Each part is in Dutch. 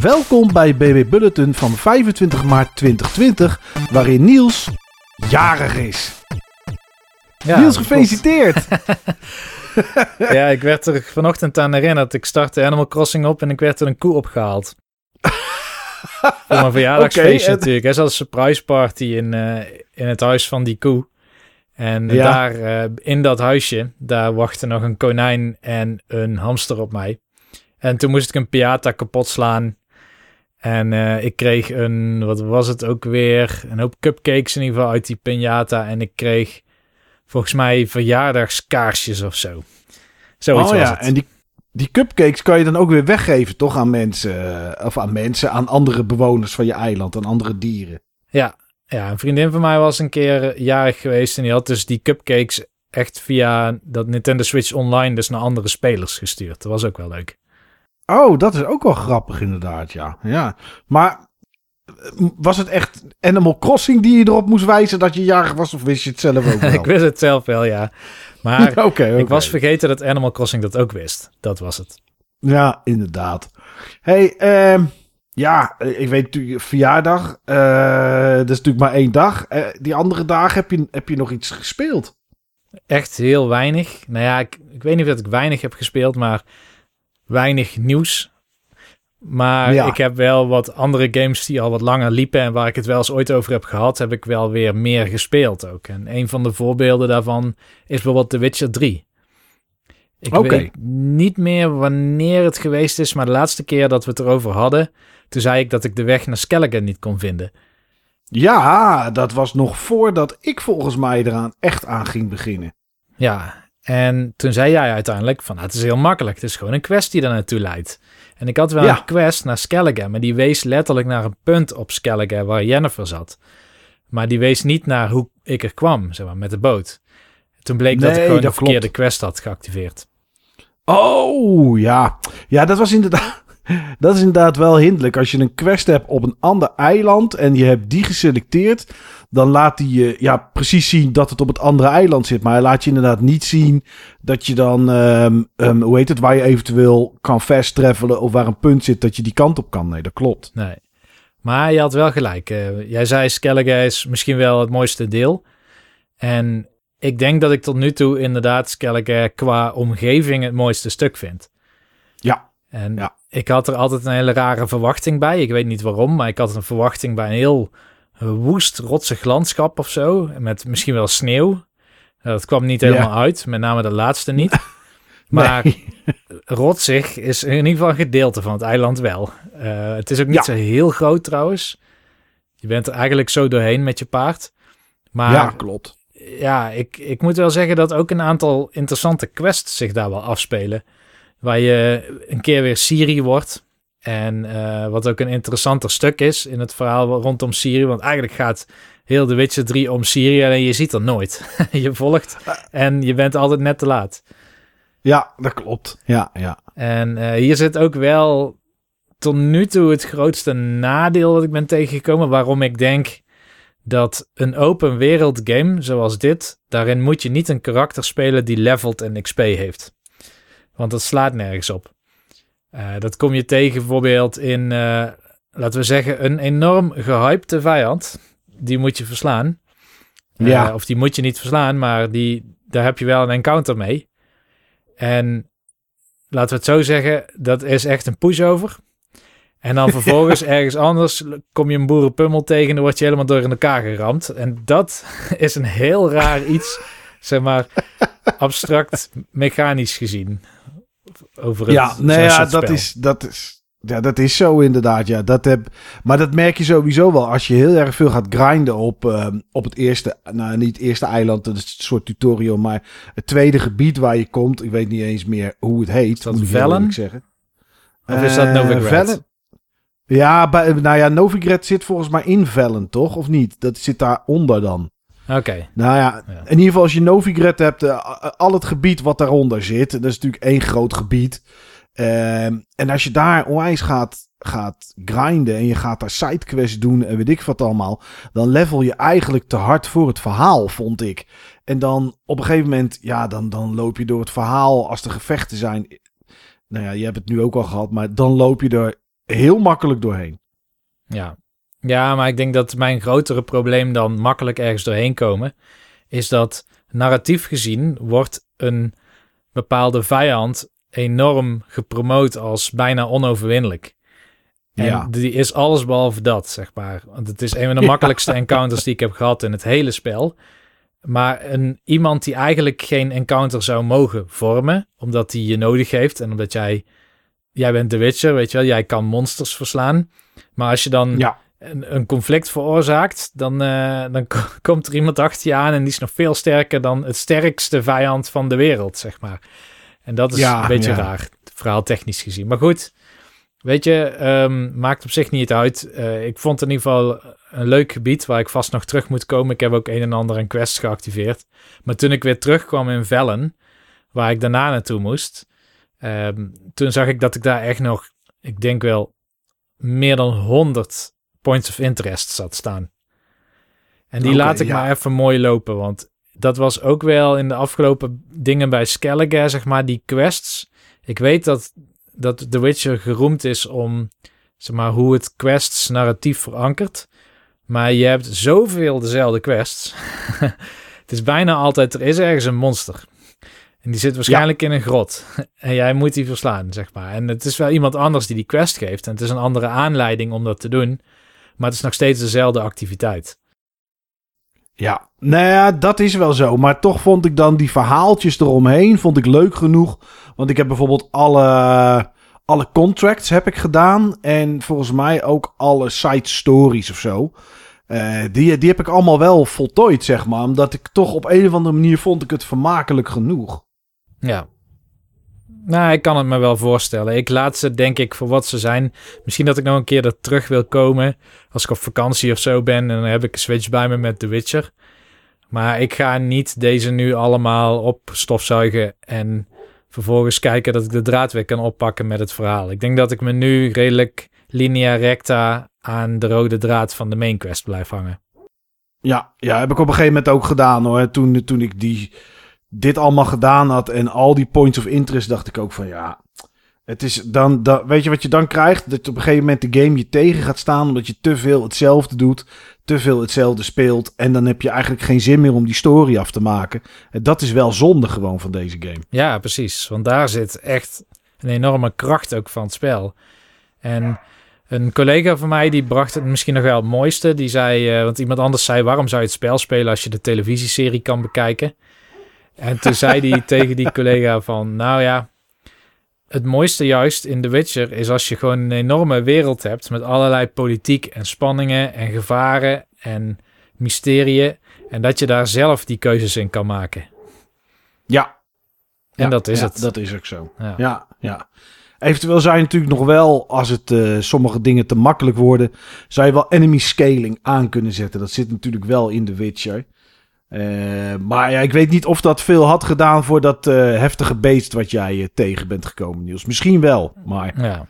Welkom bij BB Bulletin van 25 maart 2020, waarin Niels jarig is. Ja, Niels, gefeliciteerd! Ja, ik werd er vanochtend aan herinnerd. Ik startte Animal Crossing op en ik werd er een koe opgehaald. Voor mijn verjaardagsfeestje en- natuurlijk. Er zat een surprise party in, eh, in het huis van die koe. En Ja. daar, eh, in dat huisje, daar wachtte nog een konijn en een hamster op mij. En toen moest ik een piata kapot slaan. En eh, ik kreeg een, wat was het ook weer? Een hoop cupcakes in ieder geval uit die piñata. En ik kreeg volgens mij verjaardagskaarsjes of zo. Zoiets oh was ja, het. en die, die cupcakes kan je dan ook weer weggeven, toch? Aan mensen, eh, of aan mensen, aan andere bewoners van je eiland, aan andere dieren. Ja, ja, een vriendin van mij was een keer eh, jarig geweest en die had dus die cupcakes echt via dat Nintendo Switch Online dus naar andere spelers gestuurd. Dat was ook wel leuk. Oh, dat is ook wel grappig inderdaad, ja. ja. Maar eh, was het echt Animal Crossing die je erop moest wijzen dat je jarig was, of wist je het zelf ook wel? ik wist het zelf wel, ja. Maar Oké, oké. ik was vergeten dat Animal Crossing dat ook wist. Dat was het. Ja, inderdaad. hey, ehm, ja, eh, ik weet natuurlijk, verjaardag, eh, dat is natuurlijk maar één dag. Die andere dagen heb je, heb je nog iets gespeeld? Echt heel weinig. Nou ja, ik, ik weet niet of dat ik weinig heb gespeeld, maar weinig nieuws. Maar Ja. ik heb wel wat andere games die al wat langer liepen en waar ik het wel eens ooit over heb gehad, heb ik wel weer meer gespeeld ook. En een van de voorbeelden daarvan is bijvoorbeeld The Witcher 3. Ik weet niet meer wanneer het geweest is, maar de laatste keer dat we het erover hadden, toen zei ik dat ik de weg naar Skellige niet kon vinden. Ja, dat was nog voordat ik volgens mij eraan echt aan ging beginnen. Ja, en toen zei jij uiteindelijk van, nou, het is heel makkelijk. Het is gewoon een quest die daar naartoe leidt. En ik had wel Ja. een quest naar Skellige, maar die wees letterlijk naar een punt op Skellige waar Jennifer zat. Maar die wees niet naar hoe ik er kwam, zeg maar, met de boot. Toen bleek dat ik gewoon dat de verkeerde klopt. quest had geactiveerd. Oh, ja. Ja, dat was inderdaad... Dat is inderdaad wel hinderlijk. Als je een quest hebt op een ander eiland en je hebt die geselecteerd, dan laat hij je ja, precies zien dat het op het andere eiland zit. Maar hij laat je inderdaad niet zien dat je dan, ehm, ehm, hoe heet het, waar je eventueel kan fast travelen of waar een punt zit dat je die kant op kan. Nee, dat klopt. Nee. Maar je had wel gelijk. eh, jij zei Skellige is misschien wel het mooiste deel. En ik denk dat ik tot nu toe inderdaad Skellige qua omgeving het mooiste stuk vind. Ja. En Ja. ik had er altijd een hele rare verwachting bij. Ik weet niet waarom, maar ik had een verwachting bij een heel woest, rotsig landschap of zo. Met misschien wel sneeuw. Nou, Dat kwam niet helemaal uit, met name de laatste niet. Maar Nee. rotsig is in ieder geval een gedeelte van het eiland wel. Eh, het is ook niet Ja. zo heel groot trouwens. Je bent er eigenlijk zo doorheen met je paard. Maar ja, ja, klopt. ik, ik moet wel zeggen dat ook een aantal interessante quests zich daar wel afspelen. Waar je een keer weer Siri wordt. En eh, wat ook een interessanter stuk is in het verhaal rondom Siri. Want eigenlijk gaat heel de Witcher 3 om Siri. En je ziet er nooit. je volgt en je bent altijd net te laat. Ja, dat klopt. Ja, ja. En eh, hier zit ook wel tot nu toe het grootste nadeel wat ik ben tegengekomen. Waarom ik denk dat een open wereld game zoals dit, daarin moet je niet een karakter spelen die levelt en XP heeft. Want dat slaat nergens op. Eh, dat kom je tegen bijvoorbeeld in, eh, laten we zeggen, een enorm gehypte vijand. Die moet je verslaan. Eh. Of die moet je niet verslaan, maar die, daar heb je wel een encounter mee. En laten we het zo zeggen, dat is echt een pushover. En dan vervolgens ergens anders kom je een boerenpummel tegen en dan word je helemaal door in elkaar geramd. En dat is een heel raar iets, zeg maar, abstract mechanisch gezien. Over het, Ja, zo'n ja, dat is, dat is, ja, dat is zo inderdaad. Ja, dat heb, maar dat merk je sowieso wel als je heel erg veel gaat grinden op, ehm, op het eerste, nou niet het eerste eiland, dat is een soort tutorial, maar het tweede gebied waar je komt. Ik weet niet eens meer hoe het heet. dat moet ik zeggen. Of is dat Eh, Novigrad? Ja, bij, nou ja, Novigrad zit volgens mij in Velen, toch? Of niet? Dat zit daaronder dan. Oké, Nou ja, Ja. in ieder geval als je Novigrad hebt, eh, al het gebied wat daaronder zit, dat is natuurlijk één groot gebied. Ehm, en als je daar onwijs gaat, gaat grinden en je gaat daar sidequests doen en weet ik wat allemaal, dan level je eigenlijk te hard voor het verhaal, vond ik. En dan op een gegeven moment, ja, dan, dan loop je door het verhaal als er gevechten zijn. Nou ja, je hebt het nu ook al gehad, maar dan loop je er heel makkelijk doorheen. Ja. Ja, maar ik denk dat mijn grotere probleem dan makkelijk ergens doorheen komen, is dat narratief gezien wordt een bepaalde vijand enorm gepromoot als bijna onoverwinnelijk. En Ja. die is alles behalve dat, zeg maar. Want het is een van de Ja. makkelijkste encounters die ik heb gehad in het hele spel. Maar een, iemand die eigenlijk geen encounter zou mogen vormen, omdat hij je nodig heeft en omdat jij, jij bent de Witcher, weet je wel, jij kan monsters verslaan. Maar als je dan Ja, een, een conflict veroorzaakt, dan, eh, dan ko- komt er iemand achter je aan en die is nog veel sterker dan het sterkste vijand van de wereld, zeg maar. En dat is Ja, een beetje ja. raar, verhaal technisch gezien. Maar goed, weet je, ehm, maakt op zich niet uit. Eh, ik vond in ieder geval een leuk gebied waar ik vast nog terug moet komen. Ik heb ook een en ander aan quests geactiveerd. Maar toen ik weer terugkwam in Vellen, waar ik daarna naartoe moest, ehm, toen zag ik dat ik daar echt nog, ik denk wel, meer dan 100 points of interest zat staan. En die laat ik ja. maar even mooi lopen, want dat was ook wel in de afgelopen dingen bij Skellige, zeg maar, die quests. Ik weet dat, dat The Witcher geroemd is om, zeg maar, hoe het quests narratief verankert. Maar je hebt zoveel dezelfde quests. het is bijna altijd, er is ergens een monster. En die zit waarschijnlijk in een grot. En jij moet die verslaan, zeg maar. En het is wel iemand anders die die quest geeft. En het is een andere aanleiding om dat te doen. Maar het is nog steeds dezelfde activiteit. ja. Nou ja, dat is wel zo. Maar toch vond ik dan die verhaaltjes eromheen vond ik leuk genoeg. Want ik heb bijvoorbeeld alle, alle contracts heb ik gedaan. En volgens mij ook alle side stories of zo. Eh, die, die heb ik allemaal wel voltooid, zeg maar. Omdat ik toch op een of andere manier vond ik het vermakelijk genoeg. Ja. Nou, ik kan het me wel voorstellen. Ik laat ze, denk ik, voor wat ze zijn. Misschien dat ik nog een keer er terug wil komen. Als ik op vakantie of zo ben. En dan heb ik een Switch bij me met The Witcher. Maar ik ga niet deze nu allemaal op stofzuigen. En vervolgens kijken dat ik de draad weer kan oppakken met het verhaal. Ik denk dat ik me nu redelijk linea recta aan de rode draad van de main quest blijf hangen. Ja, ja, heb ik op een gegeven moment ook gedaan hoor. Toen, toen ik die, dit allemaal gedaan had en al die points of interest, dacht ik ook van ja. Het is dan, dan, weet je wat je dan krijgt? Dat op een gegeven moment de game je tegen gaat staan omdat je te veel hetzelfde doet, te veel hetzelfde speelt. En dan heb je eigenlijk geen zin meer om die story af te maken. En dat is wel zonde gewoon van deze game. Ja, precies. Want daar zit echt een enorme kracht ook van het spel. En een collega van mij die bracht het misschien nog wel het mooiste. Die zei, eh, want iemand anders zei, waarom zou je het spel spelen als je de televisieserie kan bekijken? En toen zei hij tegen die collega van, nou ja, het mooiste juist in The Witcher is als je gewoon een enorme wereld hebt met allerlei politiek en spanningen en gevaren en mysterieën. En dat je daar zelf die keuzes in kan maken. Ja. En Ja, dat is ja, het. Dat is ook zo. Ja. Ja, ja. Eventueel zou je natuurlijk nog wel, als het eh, sommige dingen te makkelijk worden, zou je wel enemy scaling aan kunnen zetten. Dat zit natuurlijk wel in de Witcher. Eh, maar ja, ik weet niet of dat veel had gedaan voor dat eh, heftige beest wat jij eh, tegen bent gekomen, Niels. Misschien wel, maar Ja.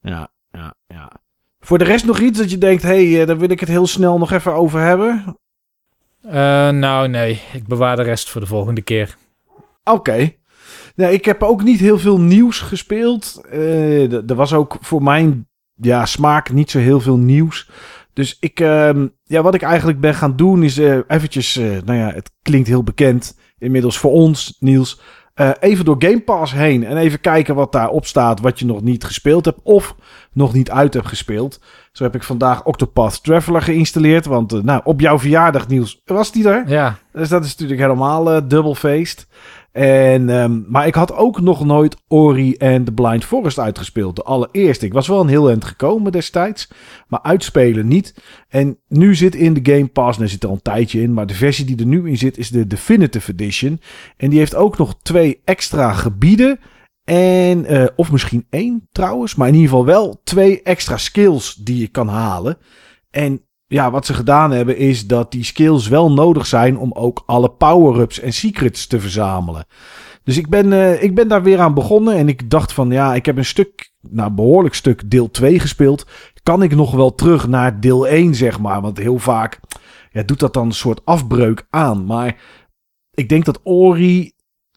ja, ja, ja. Voor de rest nog iets dat je denkt, hé, hey, daar wil ik het heel snel nog even over hebben. Nou, nee. Ik bewaar de rest voor de volgende keer. Oké. Nee, ik heb ook niet heel veel nieuws gespeeld. Er was ook voor mijn ja, smaak niet zo heel veel nieuws. Dus ik, ehm, ja, wat ik eigenlijk ben gaan doen is eh, eventjes, eh, nou ja, het klinkt heel bekend inmiddels voor ons, Niels. eh, even door Game Pass heen en even kijken wat daarop staat, wat je nog niet gespeeld hebt of nog niet uit hebt gespeeld. Zo heb ik vandaag Octopath Traveler geïnstalleerd, want nou, op jouw verjaardag, Niels, was die er? Ja, Dus dat is natuurlijk helemaal dubbel feest. En, ehm, maar ik had ook nog nooit Ori en The Blind Forest uitgespeeld. De allereerste. Ik was wel een heel eind gekomen destijds. Maar uitspelen niet. En nu zit in de Game Pass. Er zit er al een tijdje in. Maar de versie die er nu in zit is de Definitive Edition. En die heeft ook nog twee extra gebieden. En, eh, of misschien één trouwens. Maar in ieder geval wel twee extra skills die je kan halen. En ja, wat ze gedaan hebben is dat die skills wel nodig zijn om ook alle power-ups en secrets te verzamelen. Dus ik ben, eh, ik ben daar weer aan begonnen en ik dacht van ja, ik heb een stuk, nou behoorlijk stuk deel 2 gespeeld. Kan ik nog wel terug naar deel 1 zeg maar, want heel vaak ja, doet dat dan een soort afbreuk aan. Maar ik denk dat Ori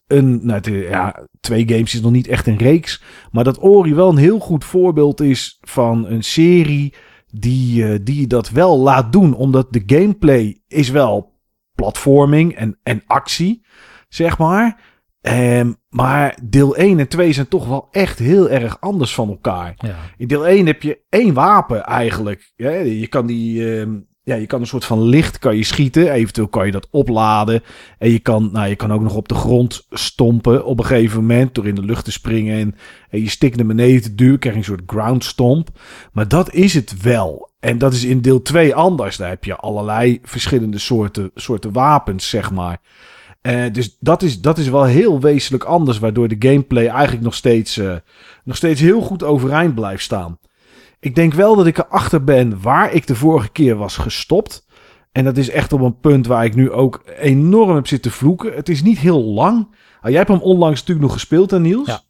een, nou, het, ja, twee games is nog niet echt een reeks. Maar dat Ori wel een heel goed voorbeeld is van een serie die, uh, die dat wel laat doen. Omdat de gameplay is wel platforming en, en actie, zeg maar. Um, maar deel 1 en 2 zijn toch wel echt heel erg anders van elkaar. Ja. In deel 1 heb je één wapen eigenlijk. Ja, je kan die... Uh, ja, je kan een soort van licht kan je schieten. Eventueel kan je dat opladen. En je kan, nou, je kan ook nog op de grond stompen op een gegeven moment. Door in de lucht te springen. En, je stikt naar beneden te duwen. Krijg je een soort ground stomp. Maar dat is het wel. En dat is in deel 2 anders. Daar heb je allerlei verschillende soorten, soorten wapens, zeg maar. Uh, dus dat is, dat is wel heel wezenlijk anders. Waardoor de gameplay eigenlijk nog steeds, uh, nog steeds heel goed overeind blijft staan. Ik denk wel dat ik erachter ben waar ik de vorige keer was gestopt. En dat is echt op een punt waar ik nu ook enorm heb zitten vloeken. Het is niet heel lang. Ah, jij hebt hem onlangs natuurlijk nog gespeeld, hè, Niels? Ja.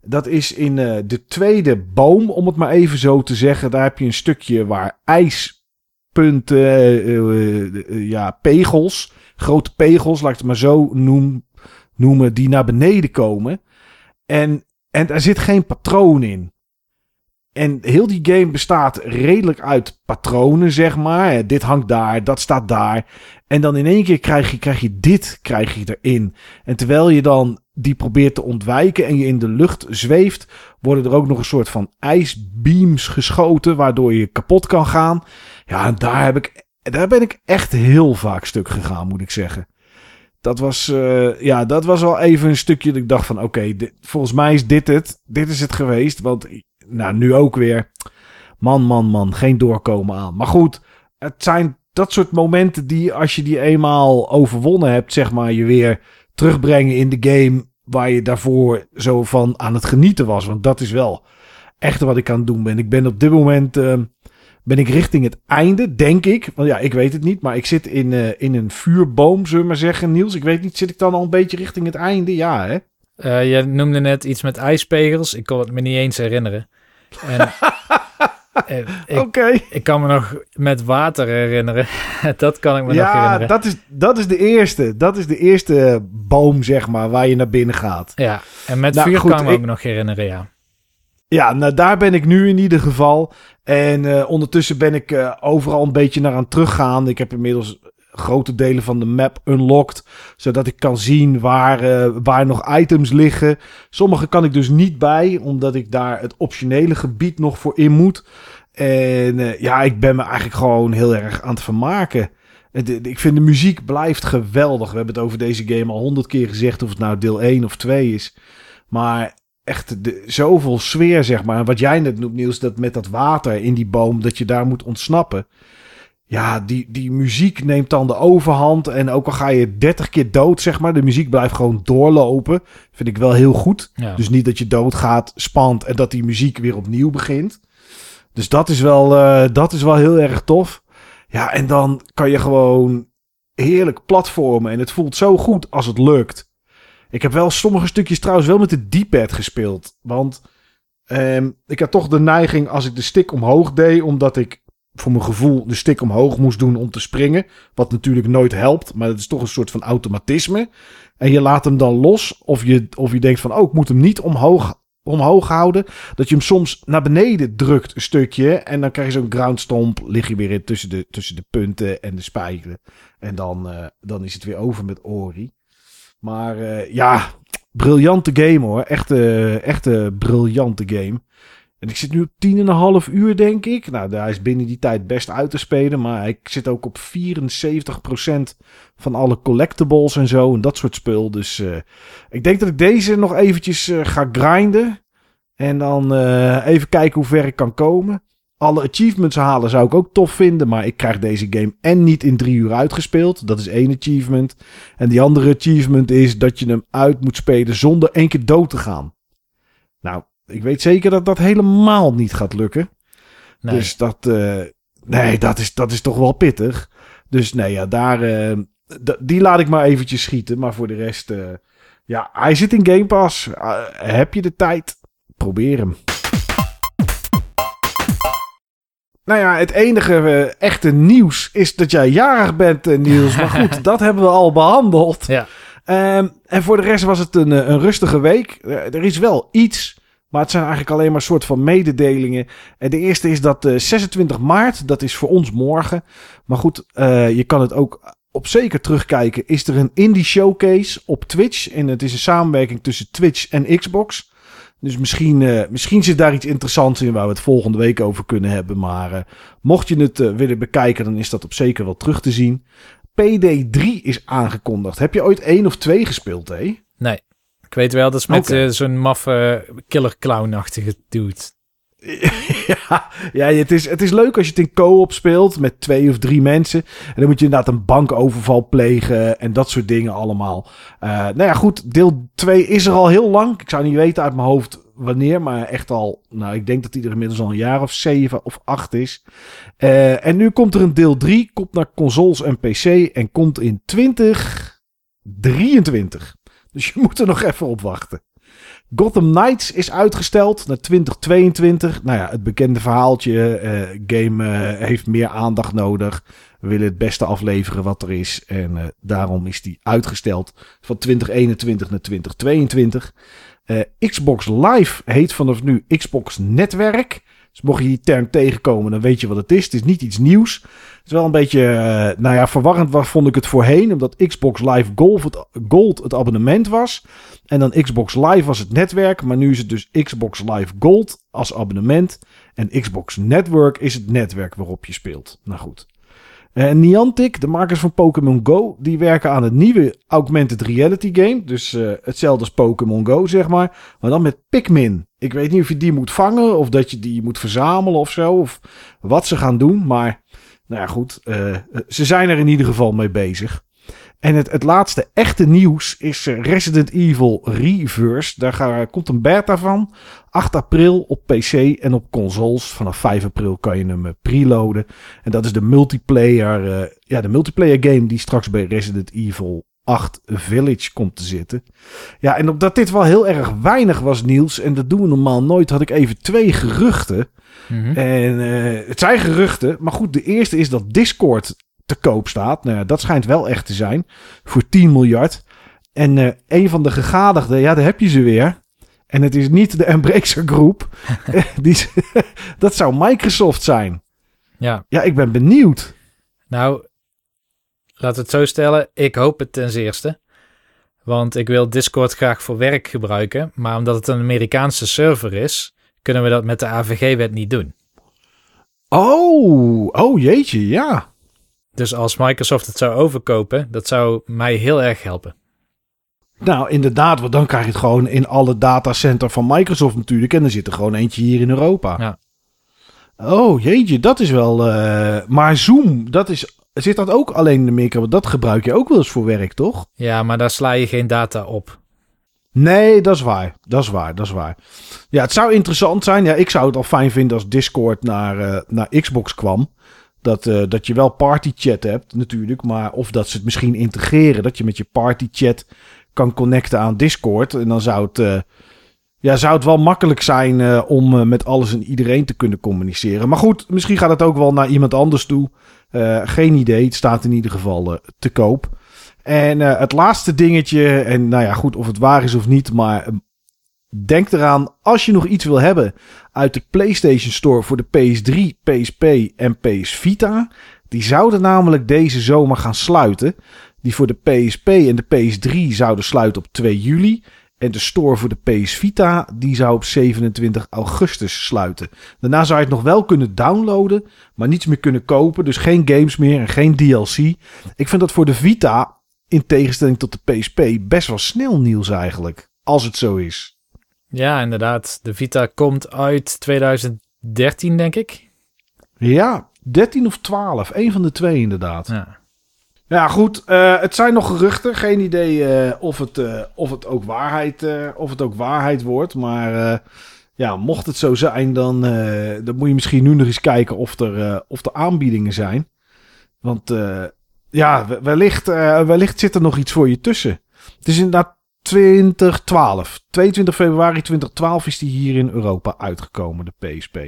Dat is in uh, de tweede boom, om het maar even zo te zeggen. Daar heb je een stukje waar ijspunten, uh, ja, pegels, grote pegels, laat ik het maar zo noem, noemen, die naar beneden komen. En, en daar zit geen patroon in. En heel die game bestaat redelijk uit patronen, zeg maar. Dit hangt daar, dat staat daar. En dan in één keer krijg je, krijg je dit krijg je erin. En terwijl je dan die probeert te ontwijken en je in de lucht zweeft, worden er ook nog een soort van ijsbeams geschoten, waardoor je kapot kan gaan. Ja, daar, heb ik, daar ben ik echt heel vaak stuk gegaan, moet ik zeggen. Dat was, uh, ja, dat was wel even een stukje dat ik dacht van, oké, volgens mij is dit het. Dit is het geweest, want nou, nu ook weer. Man, man, man, geen doorkomen aan. Maar goed, het zijn dat soort momenten die, als je die eenmaal overwonnen hebt, zeg maar, je weer terugbrengen in de game waar je daarvoor zo van aan het genieten was. Want dat is wel echt wat ik aan het doen ben. Ik ben op dit moment uh, ben ik richting het einde, denk ik. Want ja, ik weet het niet, maar ik zit in, uh, in een vuurboom, zullen we maar zeggen, Niels. Ik weet niet, zit ik dan al een beetje richting het einde? Ja, hè? Uh, je noemde net iets met ijspegels. Ik kon het me niet eens herinneren. En, Oké. Okay. Ik kan me nog met water herinneren. dat kan ik me ja, nog herinneren. Dat is, dat is de eerste. Dat is de eerste boom, zeg maar, waar je naar binnen gaat. Ja, en met nou, vuur goed, kan ik me ook nog herinneren, ja. Ja, nou daar ben ik nu in ieder geval. En uh, ondertussen ben ik uh, overal een beetje naar aan teruggaan. Ik heb inmiddels grote delen van de map unlocked. Zodat ik kan zien waar, uh, waar nog items liggen. Sommige kan ik dus niet bij, omdat ik daar het optionele gebied nog voor in moet. En uh, ja, ik ben me eigenlijk gewoon heel erg aan het vermaken. Ik vind de muziek blijft geweldig. We hebben het over deze game al honderd keer gezegd, of het nou deel 1 of 2 is. Maar echt zoveel sfeer, zeg maar. Wat jij net noemt, Niels, dat met dat water in die boom, dat je daar moet ontsnappen ja, die, die muziek neemt dan de overhand. En ook al ga je 30 keer dood, zeg maar, de muziek blijft gewoon doorlopen. Vind ik wel heel goed. Ja. Dus niet dat je doodgaat, spant en dat die muziek weer opnieuw begint. Dus dat is wel, uh, dat is wel heel erg tof. Ja, en dan kan je gewoon heerlijk platformen. En het voelt zo goed als het lukt. Ik heb wel sommige stukjes trouwens wel met de D-pad gespeeld. Want um, ik had toch de neiging als ik de stick omhoog deed, omdat ik voor mijn gevoel de stick omhoog moest doen om te springen. Wat natuurlijk nooit helpt, maar het is toch een soort van automatisme. En je laat hem dan los. Of je, of je denkt van, oh, ik moet hem niet omhoog, omhoog houden. Dat je hem soms naar beneden drukt een stukje. En dan krijg je zo'n ground stomp. Lig je weer in tussen de, tussen de punten en de spijkeren. En dan, uh, dan is het weer over met Ori. Maar uh, ja, briljante game hoor. Echte, echte briljante game. En ik zit nu op 10,5 uur, denk ik. Nou, daar is binnen die tijd best uit te spelen. Maar ik zit ook op 74% van alle collectibles en zo. En dat soort spul. Dus uh, ik denk dat ik deze nog eventjes uh, ga grinden. En dan uh, even kijken hoe ver ik kan komen. Alle achievements halen zou ik ook tof vinden. Maar ik krijg deze game en niet in drie uur uitgespeeld. Dat is één achievement. En die andere achievement is dat je hem uit moet spelen zonder één keer dood te gaan. Nou, ik weet zeker dat dat helemaal niet gaat lukken. Nee. Dus dat, uh, nee, dat is, dat is toch wel pittig. Dus nee, ja, daar, uh, die laat ik maar eventjes schieten. Maar voor de rest, uh, ja, hij zit in Game Pass. heb je de tijd? Probeer hem. Nou ja, het enige echte nieuws is dat jij jarig bent, Niels. Maar goed, dat hebben we al behandeld. Ja. Ehm, en voor de rest was het een, een rustige week. er is wel iets, maar het zijn eigenlijk alleen maar soort van mededelingen. En de eerste is dat 26 maart, dat is voor ons morgen. Maar goed, je kan het ook op zeker terugkijken. Is er een indie showcase op Twitch. En het is een samenwerking tussen Twitch en Xbox. Dus misschien, misschien zit daar iets interessants in waar we het volgende week over kunnen hebben. Maar mocht je het willen bekijken, dan is dat op zeker wel terug te zien. PD3 is aangekondigd. Heb je ooit één of twee gespeeld, hé? Nee. Weet wel, dat is met okay. zo'n maffe killer clown-achtige dude. ja, ja het, is, het is leuk als je het in co-op speelt met twee of drie mensen. En dan moet je inderdaad een bankoverval plegen en dat soort dingen allemaal. Uh, nou ja, goed, deel 2 is er al heel lang. Ik zou niet weten uit mijn hoofd wanneer, maar echt al, nou, ik denk dat die er inmiddels al een jaar of zeven of acht is. Uh, en nu komt er een deel 3, komt naar consoles en PC en komt in 2023. Dus je moet er nog even op wachten. Gotham Knights is uitgesteld naar 2022. Nou ja, het bekende verhaaltje. Uh, game uh, heeft meer aandacht nodig. We willen het beste afleveren wat er is. En uh, daarom is die uitgesteld van 2021 naar 2022. Xbox Live heet vanaf nu Xbox Netwerk. Dus mocht je die term tegenkomen, dan weet je wat het is. Het is niet iets nieuws. Het is wel een beetje, uh, nou ja, verwarrend waar vond ik het voorheen. Omdat Xbox Live Gold het, Gold het abonnement was. En dan Xbox Live was het netwerk. Maar nu is het dus Xbox Live Gold als abonnement. En Xbox Network is het netwerk waarop je speelt. Nou goed. Uh, Niantic, de makers van Pokémon Go, die werken aan het nieuwe augmented reality game. Dus uh, hetzelfde als Pokémon Go, zeg maar. Maar dan met Pikmin. Ik weet niet of je die moet vangen of dat je die moet verzamelen of zo. Of wat ze gaan doen. Maar nou ja, goed. Uh, ze zijn er in ieder geval mee bezig. En het, het laatste echte nieuws is Resident Evil Reverse. Daar komt een beta van. 8 april op PC en op consoles. Vanaf 5 april kan je hem preloaden. En dat is de multiplayer, uh, ja, de multiplayer game die straks bij Resident Evil 8 Village komt te zitten. Ja, en omdat dit wel heel erg weinig was, Niels, en dat doen we normaal nooit, had ik even twee geruchten. Mm -hmm. En uh, het zijn geruchten, maar goed, de eerste is dat Discord te koop staat. Nou, ja, dat schijnt wel echt te zijn. Voor 10 miljard. En uh, een van de gegadigden, ja, daar heb je ze weer. En het is niet de Embracer Groep. Die, dat zou Microsoft zijn. Ja. Ja, ik ben benieuwd. Nou, laat het zo stellen. Ik hoop het ten zeerste. Want ik wil Discord graag voor werk gebruiken. Maar omdat het een Amerikaanse server is, kunnen we dat met de AVG-wet niet doen. Oh, oh jeetje, ja. Dus als Microsoft het zou overkopen, dat zou mij heel erg helpen. Nou, inderdaad, want dan krijg je het gewoon in alle datacenter van Microsoft natuurlijk. En er zit er gewoon eentje hier in Europa. Ja. Oh, jeetje, dat is wel... Uh, maar Zoom, dat is... Zit dat ook alleen in Amerika? Want dat gebruik je ook wel eens voor werk, toch? Ja, maar daar sla je geen data op. Nee, dat is waar. Dat is waar, dat is waar. Ja, het zou interessant zijn. Ja, ik zou het al fijn vinden als Discord naar, uh, naar Xbox kwam. Dat, uh, dat je wel party chat hebt natuurlijk. Maar of dat ze het misschien integreren. Dat je met je party chat kan connecten aan Discord. En dan zou het, uh, ja, zou het wel makkelijk zijn uh, om met alles en iedereen te kunnen communiceren. Maar goed, misschien gaat het ook wel naar iemand anders toe. geen idee. Het staat in ieder geval te koop. En het laatste dingetje, en nou ja, goed, of het waar is of niet, maar denk eraan, als je nog iets wil hebben uit de PlayStation Store voor de PS3, PSP en PS Vita. Die zouden namelijk deze zomer gaan sluiten die voor de PSP en de PS3 zouden sluiten op 2 juli. En de store voor de PS Vita, die zou op 27 augustus sluiten. Daarna zou je het nog wel kunnen downloaden, maar niets meer kunnen kopen. Dus geen games meer en geen DLC. Ik vind dat voor de Vita, in tegenstelling tot de PSP, best wel snel nieuws eigenlijk. Als het zo is. Ja, inderdaad. De Vita komt uit 2013, denk ik. Ja, 13 of 12. Een van de twee inderdaad. Ja. Ja, goed. Uh, het zijn nog geruchten. Geen idee uh, of, het, uh, of, het ook waarheid, of het ook waarheid wordt. Maar ja, mocht het zo zijn, dan, dan moet je misschien nu nog eens kijken of er, of er aanbiedingen zijn. Want ja, wellicht, wellicht zit er nog iets voor je tussen. Het is inderdaad 2012. 22 februari 2012 is die hier in Europa uitgekomen, de PSP.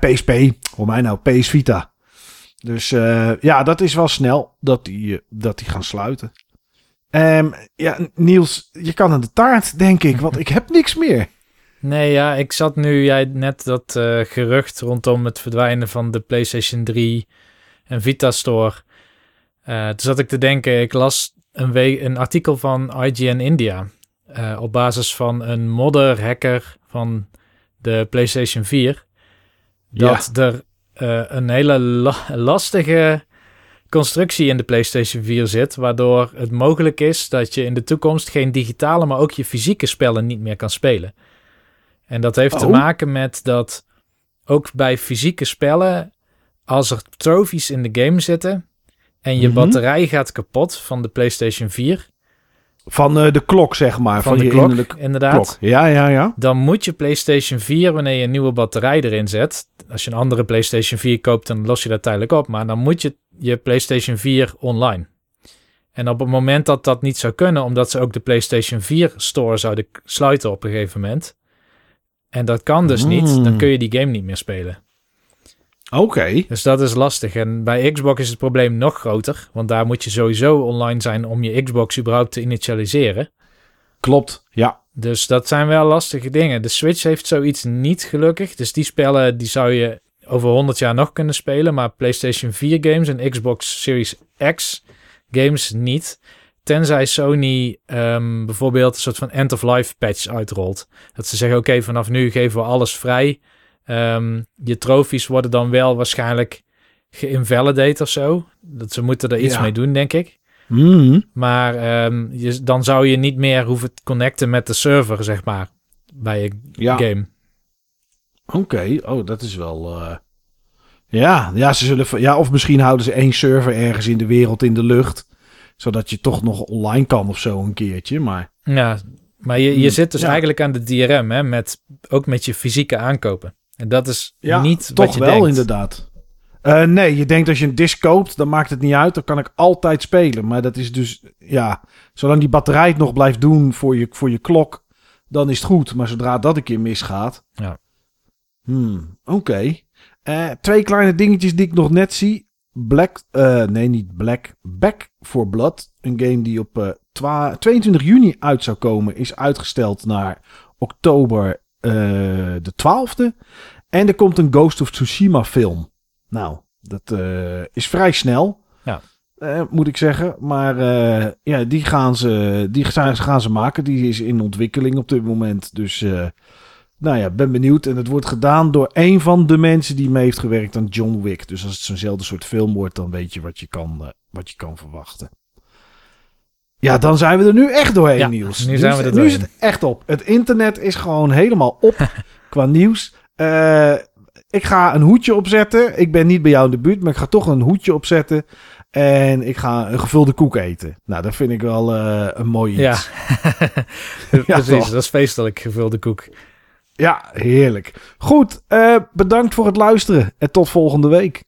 PSP, voor mij nou, PS Vita. Dus uh, ja, dat is wel snel dat die, dat die gaan sluiten. Ehm, ja, Niels, je kan aan de taart, denk ik, want ik heb niks meer. Nee, ja, ik zat nu jij net dat eh, gerucht rondom het verdwijnen van de PlayStation 3 en Vita Store. Toen zat ik te denken, ik las een, een artikel van IGN India. Uh, op basis van een modder hacker van de PlayStation 4. Dat ja. er een hele la lastige constructie in de PlayStation 4 zit, waardoor het mogelijk is dat je in de toekomst geen digitale, maar ook je fysieke spellen niet meer kan spelen. En dat heeft te maken met dat ook bij fysieke spellen, als er trophies in de game zitten en je batterij gaat kapot van de PlayStation 4. Van uh, de klok, zeg maar. Van, van de klok, inderdaad. Klok. Ja, ja, ja. Dan moet je PlayStation 4, wanneer je een nieuwe batterij erin zet. Als je een andere PlayStation 4 koopt, dan los je dat tijdelijk op. Maar dan moet je je PlayStation 4 online. En op het moment dat dat niet zou kunnen, omdat ze ook de PlayStation 4 store zouden sluiten op een gegeven moment. En dat kan dus niet, dan Hmm. kun je die game niet meer spelen. Oké. Dus dat is lastig. En bij Xbox is het probleem nog groter. Want daar moet je sowieso online zijn om je Xbox überhaupt te initialiseren. Klopt, ja. Dus dat zijn wel lastige dingen. De Switch heeft zoiets niet gelukkig. Dus die spellen die zou je over 100 jaar nog kunnen spelen. Maar PlayStation 4 games en Xbox Series X games niet. Tenzij Sony um, bijvoorbeeld een soort van end-of-life patch uitrolt. Dat ze zeggen, oké, okay, vanaf nu geven we alles vrij. Um, je trofies worden dan wel waarschijnlijk geïnvalidate of zo. Dat ze moeten er iets Ja. mee doen, denk ik. Mhm. Maar um, je, dan zou je niet meer hoeven te connecten met de server, zeg maar, bij een Ja. game. Oké, oh, dat is wel. eh, Ja, ja, ze zullen. Ja, of misschien houden ze één server ergens in de wereld in de lucht. Zodat je toch nog online kan of zo een keertje. Maar. Ja, maar je, je Hmm, zit dus ja. eigenlijk aan de DRM, hè, met, ook met je fysieke aankopen. En dat is Ja, niet toch wat je wel denkt. inderdaad. Eh, nee, je denkt als je een disc koopt, dan maakt het niet uit. Dan kan ik altijd spelen. Maar dat is dus, ja, zolang die batterij het nog blijft doen voor je, voor je klok, dan is het goed. Maar zodra dat een keer misgaat. Ja. Hmm, Oké. Eh, twee kleine dingetjes die ik nog net zie. Black, eh, nee niet Black, Back for Blood. Een game die op eh, twa- 22 juni uit zou komen, is uitgesteld naar oktober de 12e. En er komt een Ghost of Tsushima film. Nou, dat eh, is vrij snel. Ja. Eh, moet ik zeggen. Maar eh, ja, die gaan ze, die gaan, ze maken. Die is in ontwikkeling op dit moment. Dus eh, nou ja, ben benieuwd. En het wordt gedaan door een van de mensen die mee heeft gewerkt aan John Wick. Dus als het zo'nzelfde soort film wordt, dan weet je wat je kan, eh, wat je kan verwachten. Ja, dan zijn we er nu echt doorheen, Ja, Niels. nu zijn we er Nu is het echt op. Het internet is gewoon helemaal op qua nieuws. Eh, ik ga een hoedje opzetten. Ik ben niet bij jou in de buurt, maar ik ga toch een hoedje opzetten. En ik ga een gevulde koek eten. Nou, dat vind ik wel eh, een mooi iets. Ja, precies. Dat is feestelijk gevulde koek. Ja, heerlijk. Goed, eh, bedankt voor het luisteren en tot volgende week.